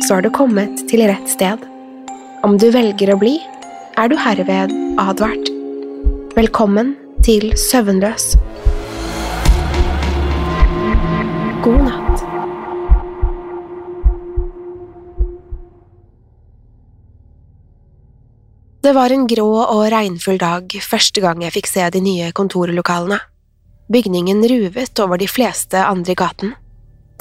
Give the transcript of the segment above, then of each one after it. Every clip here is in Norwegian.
så har du kommet til rett sted. Om du velger å bli, er du herved advart. Velkommen til Søvnløs. God natt. Det var en grå og regnfull dag første gang jeg fikk se de nye kontorlokalene. Bygningen ruvet over de fleste andre i gaten.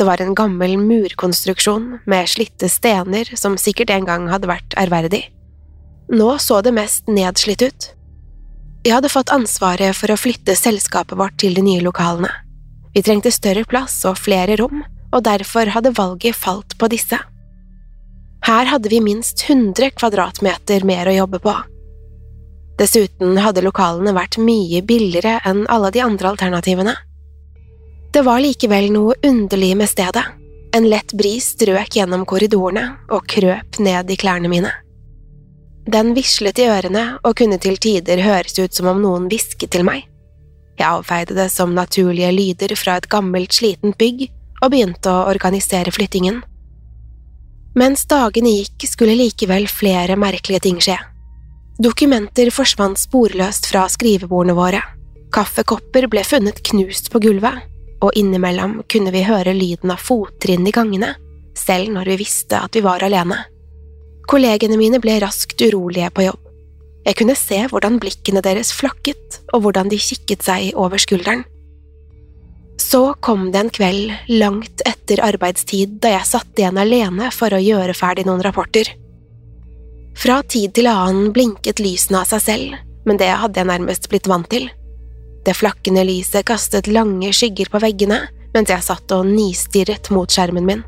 Det var en gammel murkonstruksjon med slitte stener som sikkert en gang hadde vært ærverdig. Nå så det mest nedslitt ut. Jeg hadde fått ansvaret for å flytte selskapet vårt til de nye lokalene. Vi trengte større plass og flere rom, og derfor hadde valget falt på disse. Her hadde vi minst 100 kvadratmeter mer å jobbe på. Dessuten hadde lokalene vært mye billigere enn alle de andre alternativene. Det var likevel noe underlig med stedet. En lett bris strøk gjennom korridorene og krøp ned i klærne mine. Den vislet i ørene og kunne til tider høres ut som om noen hvisket til meg. Jeg avfeide det som naturlige lyder fra et gammelt, slitent bygg og begynte å organisere flyttingen. Mens dagene gikk, skulle likevel flere merkelige ting skje. Dokumenter forsvant sporløst fra skrivebordene våre, kaffekopper ble funnet knust på gulvet, og innimellom kunne vi høre lyden av fottrinn i gangene, selv når vi visste at vi var alene. Kollegene mine ble raskt urolige på jobb. Jeg kunne se hvordan blikkene deres flakket, og hvordan de kikket seg over skulderen. Så kom det en kveld langt etter arbeidstid da jeg satt igjen alene for å gjøre ferdig noen rapporter. Fra tid til annen blinket lysene av seg selv, men det hadde jeg nærmest blitt vant til. Det flakkende lyset kastet lange skygger på veggene mens jeg satt og nistirret mot skjermen min.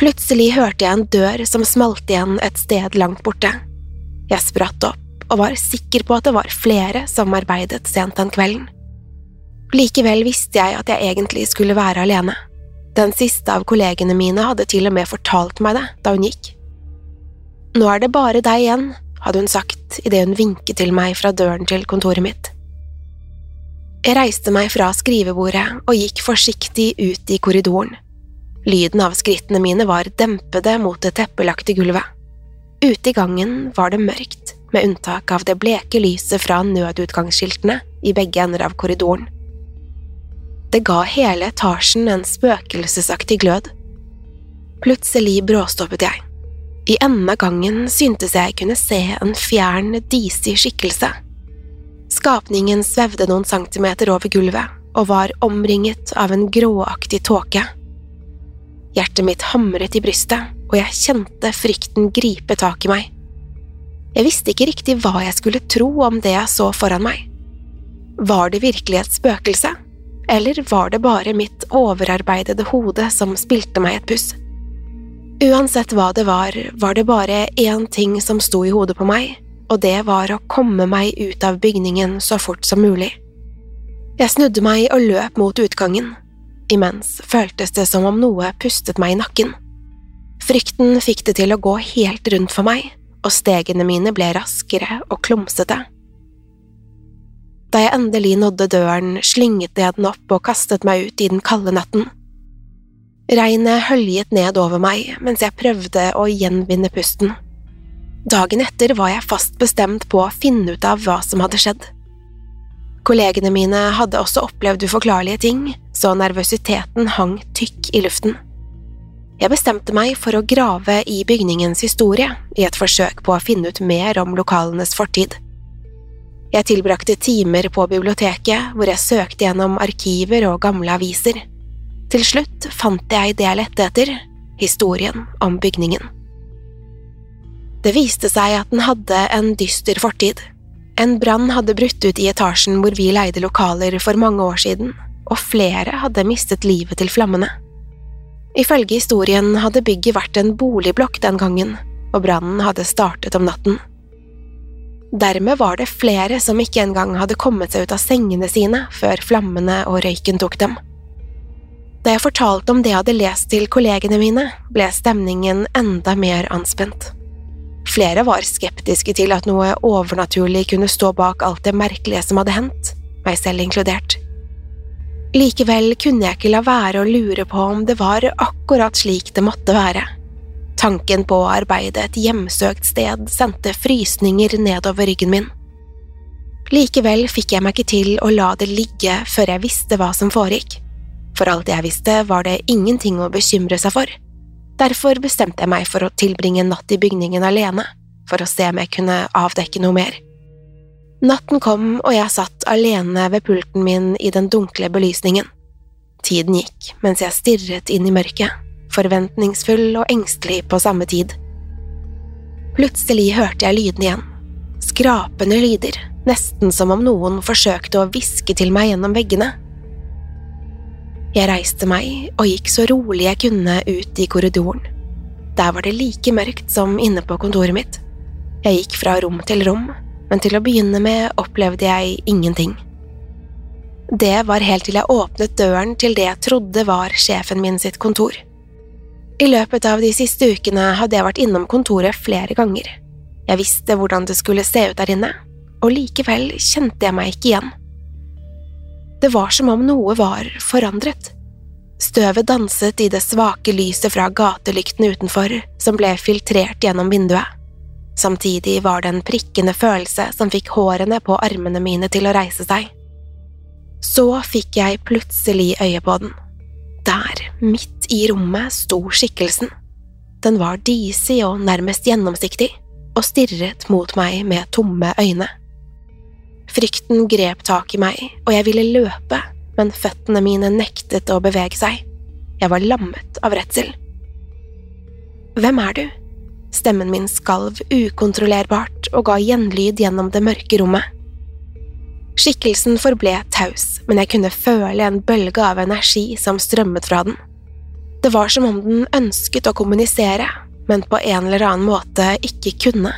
Plutselig hørte jeg en dør som smalt igjen et sted langt borte. Jeg spratt opp og var sikker på at det var flere som arbeidet sent den kvelden. Likevel visste jeg at jeg egentlig skulle være alene. Den siste av kollegene mine hadde til og med fortalt meg det da hun gikk. Nå er det bare deg igjen, hadde hun sagt idet hun vinket til meg fra døren til kontoret mitt. Jeg reiste meg fra skrivebordet og gikk forsiktig ut i korridoren. Lyden av skrittene mine var dempede mot det teppelagte gulvet. Ute i gangen var det mørkt, med unntak av det bleke lyset fra nødutgangsskiltene i begge ender av korridoren. Det ga hele etasjen en spøkelsesaktig glød. Plutselig bråstoppet jeg. I enden av gangen syntes jeg kunne se en fjern, disig skikkelse. Skapningen svevde noen centimeter over gulvet og var omringet av en gråaktig tåke. Hjertet mitt hamret i brystet, og jeg kjente frykten gripe tak i meg. Jeg visste ikke riktig hva jeg skulle tro om det jeg så foran meg. Var det virkelig et spøkelse, eller var det bare mitt overarbeidede hode som spilte meg et puss? Uansett hva det var, var det bare én ting som sto i hodet på meg, og det var å komme meg ut av bygningen så fort som mulig. Jeg snudde meg og løp mot utgangen. Imens føltes det som om noe pustet meg i nakken. Frykten fikk det til å gå helt rundt for meg, og stegene mine ble raskere og klumsete. Da jeg endelig nådde døren, slynget jeg den opp og kastet meg ut i den kalde natten. Regnet høljet ned over meg mens jeg prøvde å gjenvinne pusten. Dagen etter var jeg fast bestemt på å finne ut av hva som hadde skjedd. Kollegene mine hadde også opplevd uforklarlige ting, så nervøsiteten hang tykk i luften. Jeg bestemte meg for å grave i bygningens historie i et forsøk på å finne ut mer om lokalenes fortid. Jeg tilbrakte timer på biblioteket hvor jeg søkte gjennom arkiver og gamle aviser. Til slutt fant jeg det jeg lette etter – historien om bygningen. Det viste seg at den hadde en dyster fortid. En brann hadde brutt ut i etasjen hvor vi leide lokaler for mange år siden, og flere hadde mistet livet til flammene. Ifølge historien hadde bygget vært en boligblokk den gangen, og brannen hadde startet om natten. Dermed var det flere som ikke engang hadde kommet seg ut av sengene sine før flammene og røyken tok dem. Da jeg fortalte om det jeg hadde lest til kollegene mine, ble stemningen enda mer anspent. Flere var skeptiske til at noe overnaturlig kunne stå bak alt det merkelige som hadde hendt, meg selv inkludert. Likevel kunne jeg ikke la være å lure på om det var akkurat slik det måtte være. Tanken på å arbeide et hjemsøkt sted sendte frysninger nedover ryggen min. Likevel fikk jeg meg ikke til å la det ligge før jeg visste hva som foregikk. For alt jeg visste, var det ingenting å bekymre seg for. Derfor bestemte jeg meg for å tilbringe en natt i bygningen alene, for å se om jeg kunne avdekke noe mer. Natten kom, og jeg satt alene ved pulten min i den dunkle belysningen. Tiden gikk mens jeg stirret inn i mørket, forventningsfull og engstelig på samme tid. Plutselig hørte jeg lydene igjen, skrapende lyder, nesten som om noen forsøkte å hviske til meg gjennom veggene. Jeg reiste meg og gikk så rolig jeg kunne ut i korridoren. Der var det like mørkt som inne på kontoret mitt. Jeg gikk fra rom til rom, men til å begynne med opplevde jeg ingenting. Det var helt til jeg åpnet døren til det jeg trodde var sjefen min sitt kontor. I løpet av de siste ukene hadde jeg vært innom kontoret flere ganger. Jeg visste hvordan det skulle se ut der inne, og likevel kjente jeg meg ikke igjen. Det var som om noe var forandret. Støvet danset i det svake lyset fra gatelyktene utenfor, som ble filtrert gjennom vinduet. Samtidig var det en prikkende følelse som fikk hårene på armene mine til å reise seg. Så fikk jeg plutselig øye på den. Der, midt i rommet, sto skikkelsen. Den var disig og nærmest gjennomsiktig, og stirret mot meg med tomme øyne. Frykten grep tak i meg, og jeg ville løpe, men føttene mine nektet å bevege seg. Jeg var lammet av redsel. Hvem er du? Stemmen min skalv ukontrollerbart og ga gjenlyd gjennom det mørke rommet. Skikkelsen forble taus, men jeg kunne føle en bølge av energi som strømmet fra den. Det var som om den ønsket å kommunisere, men på en eller annen måte ikke kunne.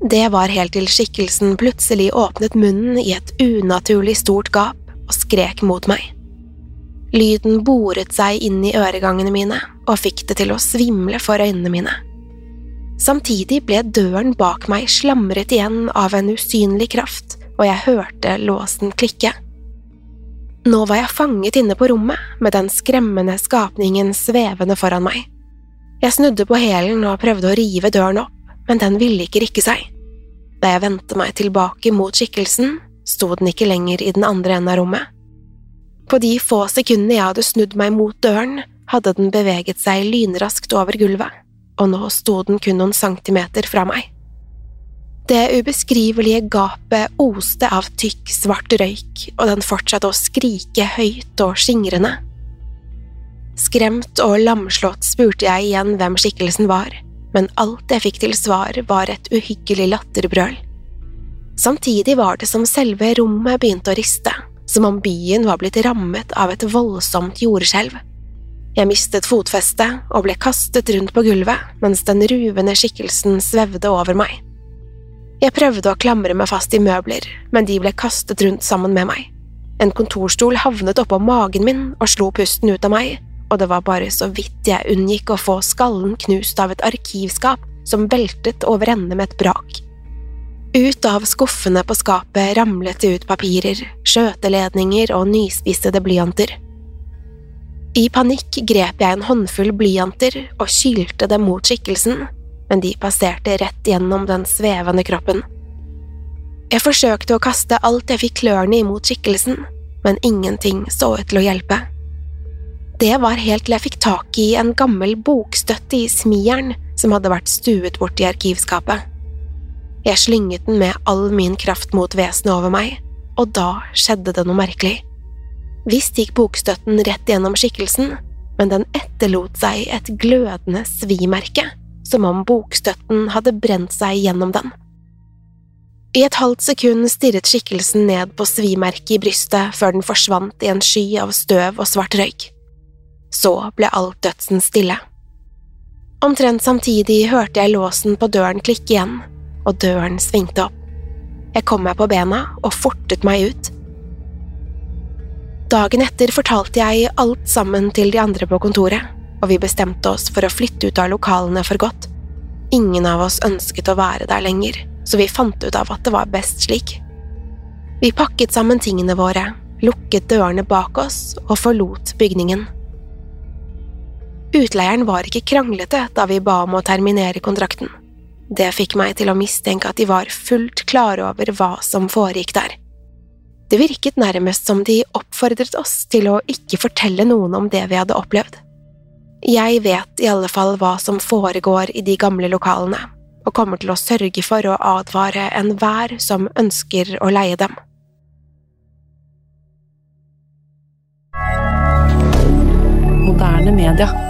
Det var helt til skikkelsen plutselig åpnet munnen i et unaturlig stort gap og skrek mot meg. Lyden boret seg inn i øregangene mine og fikk det til å svimle for øynene mine. Samtidig ble døren bak meg slamret igjen av en usynlig kraft, og jeg hørte låsen klikke. Nå var jeg fanget inne på rommet med den skremmende skapningen svevende foran meg. Jeg snudde på hælen og prøvde å rive døren opp, men den ville ikke rikke seg. Da jeg vendte meg tilbake mot skikkelsen, sto den ikke lenger i den andre enden av rommet. På de få sekundene jeg hadde snudd meg mot døren, hadde den beveget seg lynraskt over gulvet, og nå sto den kun noen centimeter fra meg. Det ubeskrivelige gapet oste av tykk, svart røyk, og den fortsatte å skrike høyt og skingrende. Skremt og lamslått spurte jeg igjen hvem skikkelsen var men alt jeg fikk til svar, var et uhyggelig latterbrøl. Samtidig var det som selve rommet begynte å riste, som om byen var blitt rammet av et voldsomt jordskjelv. Jeg mistet fotfestet og ble kastet rundt på gulvet mens den ruvende skikkelsen svevde over meg. Jeg prøvde å klamre meg fast i møbler, men de ble kastet rundt sammen med meg. En kontorstol havnet oppå magen min og slo pusten ut av meg, og det var bare så vidt jeg unngikk å få skallen knust av et arkivskap som veltet over ende med et brak. Ut av skuffene på skapet ramlet det ut papirer, skjøteledninger og nyspissede blyanter. I panikk grep jeg en håndfull blyanter og kylte dem mot skikkelsen, men de passerte rett gjennom den svevende kroppen. Jeg forsøkte å kaste alt jeg fikk klørne imot skikkelsen, men ingenting så ut til å hjelpe. Det var helt til jeg fikk tak i en gammel bokstøtte i smijern som hadde vært stuet bort i arkivskapet. Jeg slynget den med all min kraft mot vesenet over meg, og da skjedde det noe merkelig. Visst gikk bokstøtten rett gjennom skikkelsen, men den etterlot seg et glødende svimerke, som om bokstøtten hadde brent seg gjennom den. I et halvt sekund stirret skikkelsen ned på svimerket i brystet før den forsvant i en sky av støv og svart røyk. Så ble alt dødsen stille. Omtrent samtidig hørte jeg låsen på døren klikke igjen, og døren svingte opp. Jeg kom meg på bena og fortet meg ut. Dagen etter fortalte jeg alt sammen til de andre på kontoret, og vi bestemte oss for å flytte ut av lokalene for godt. Ingen av oss ønsket å være der lenger så vi fant ut av at det var best slik. Vi pakket sammen tingene våre, lukket dørene bak oss og forlot bygningen. Utleieren var ikke kranglete da vi ba om å terminere kontrakten. Det fikk meg til å mistenke at de var fullt klare over hva som foregikk der. Det virket nærmest som de oppfordret oss til å ikke fortelle noen om det vi hadde opplevd. Jeg vet i alle fall hva som foregår i de gamle lokalene, og kommer til å sørge for å advare enhver som ønsker å leie dem. Moderne media.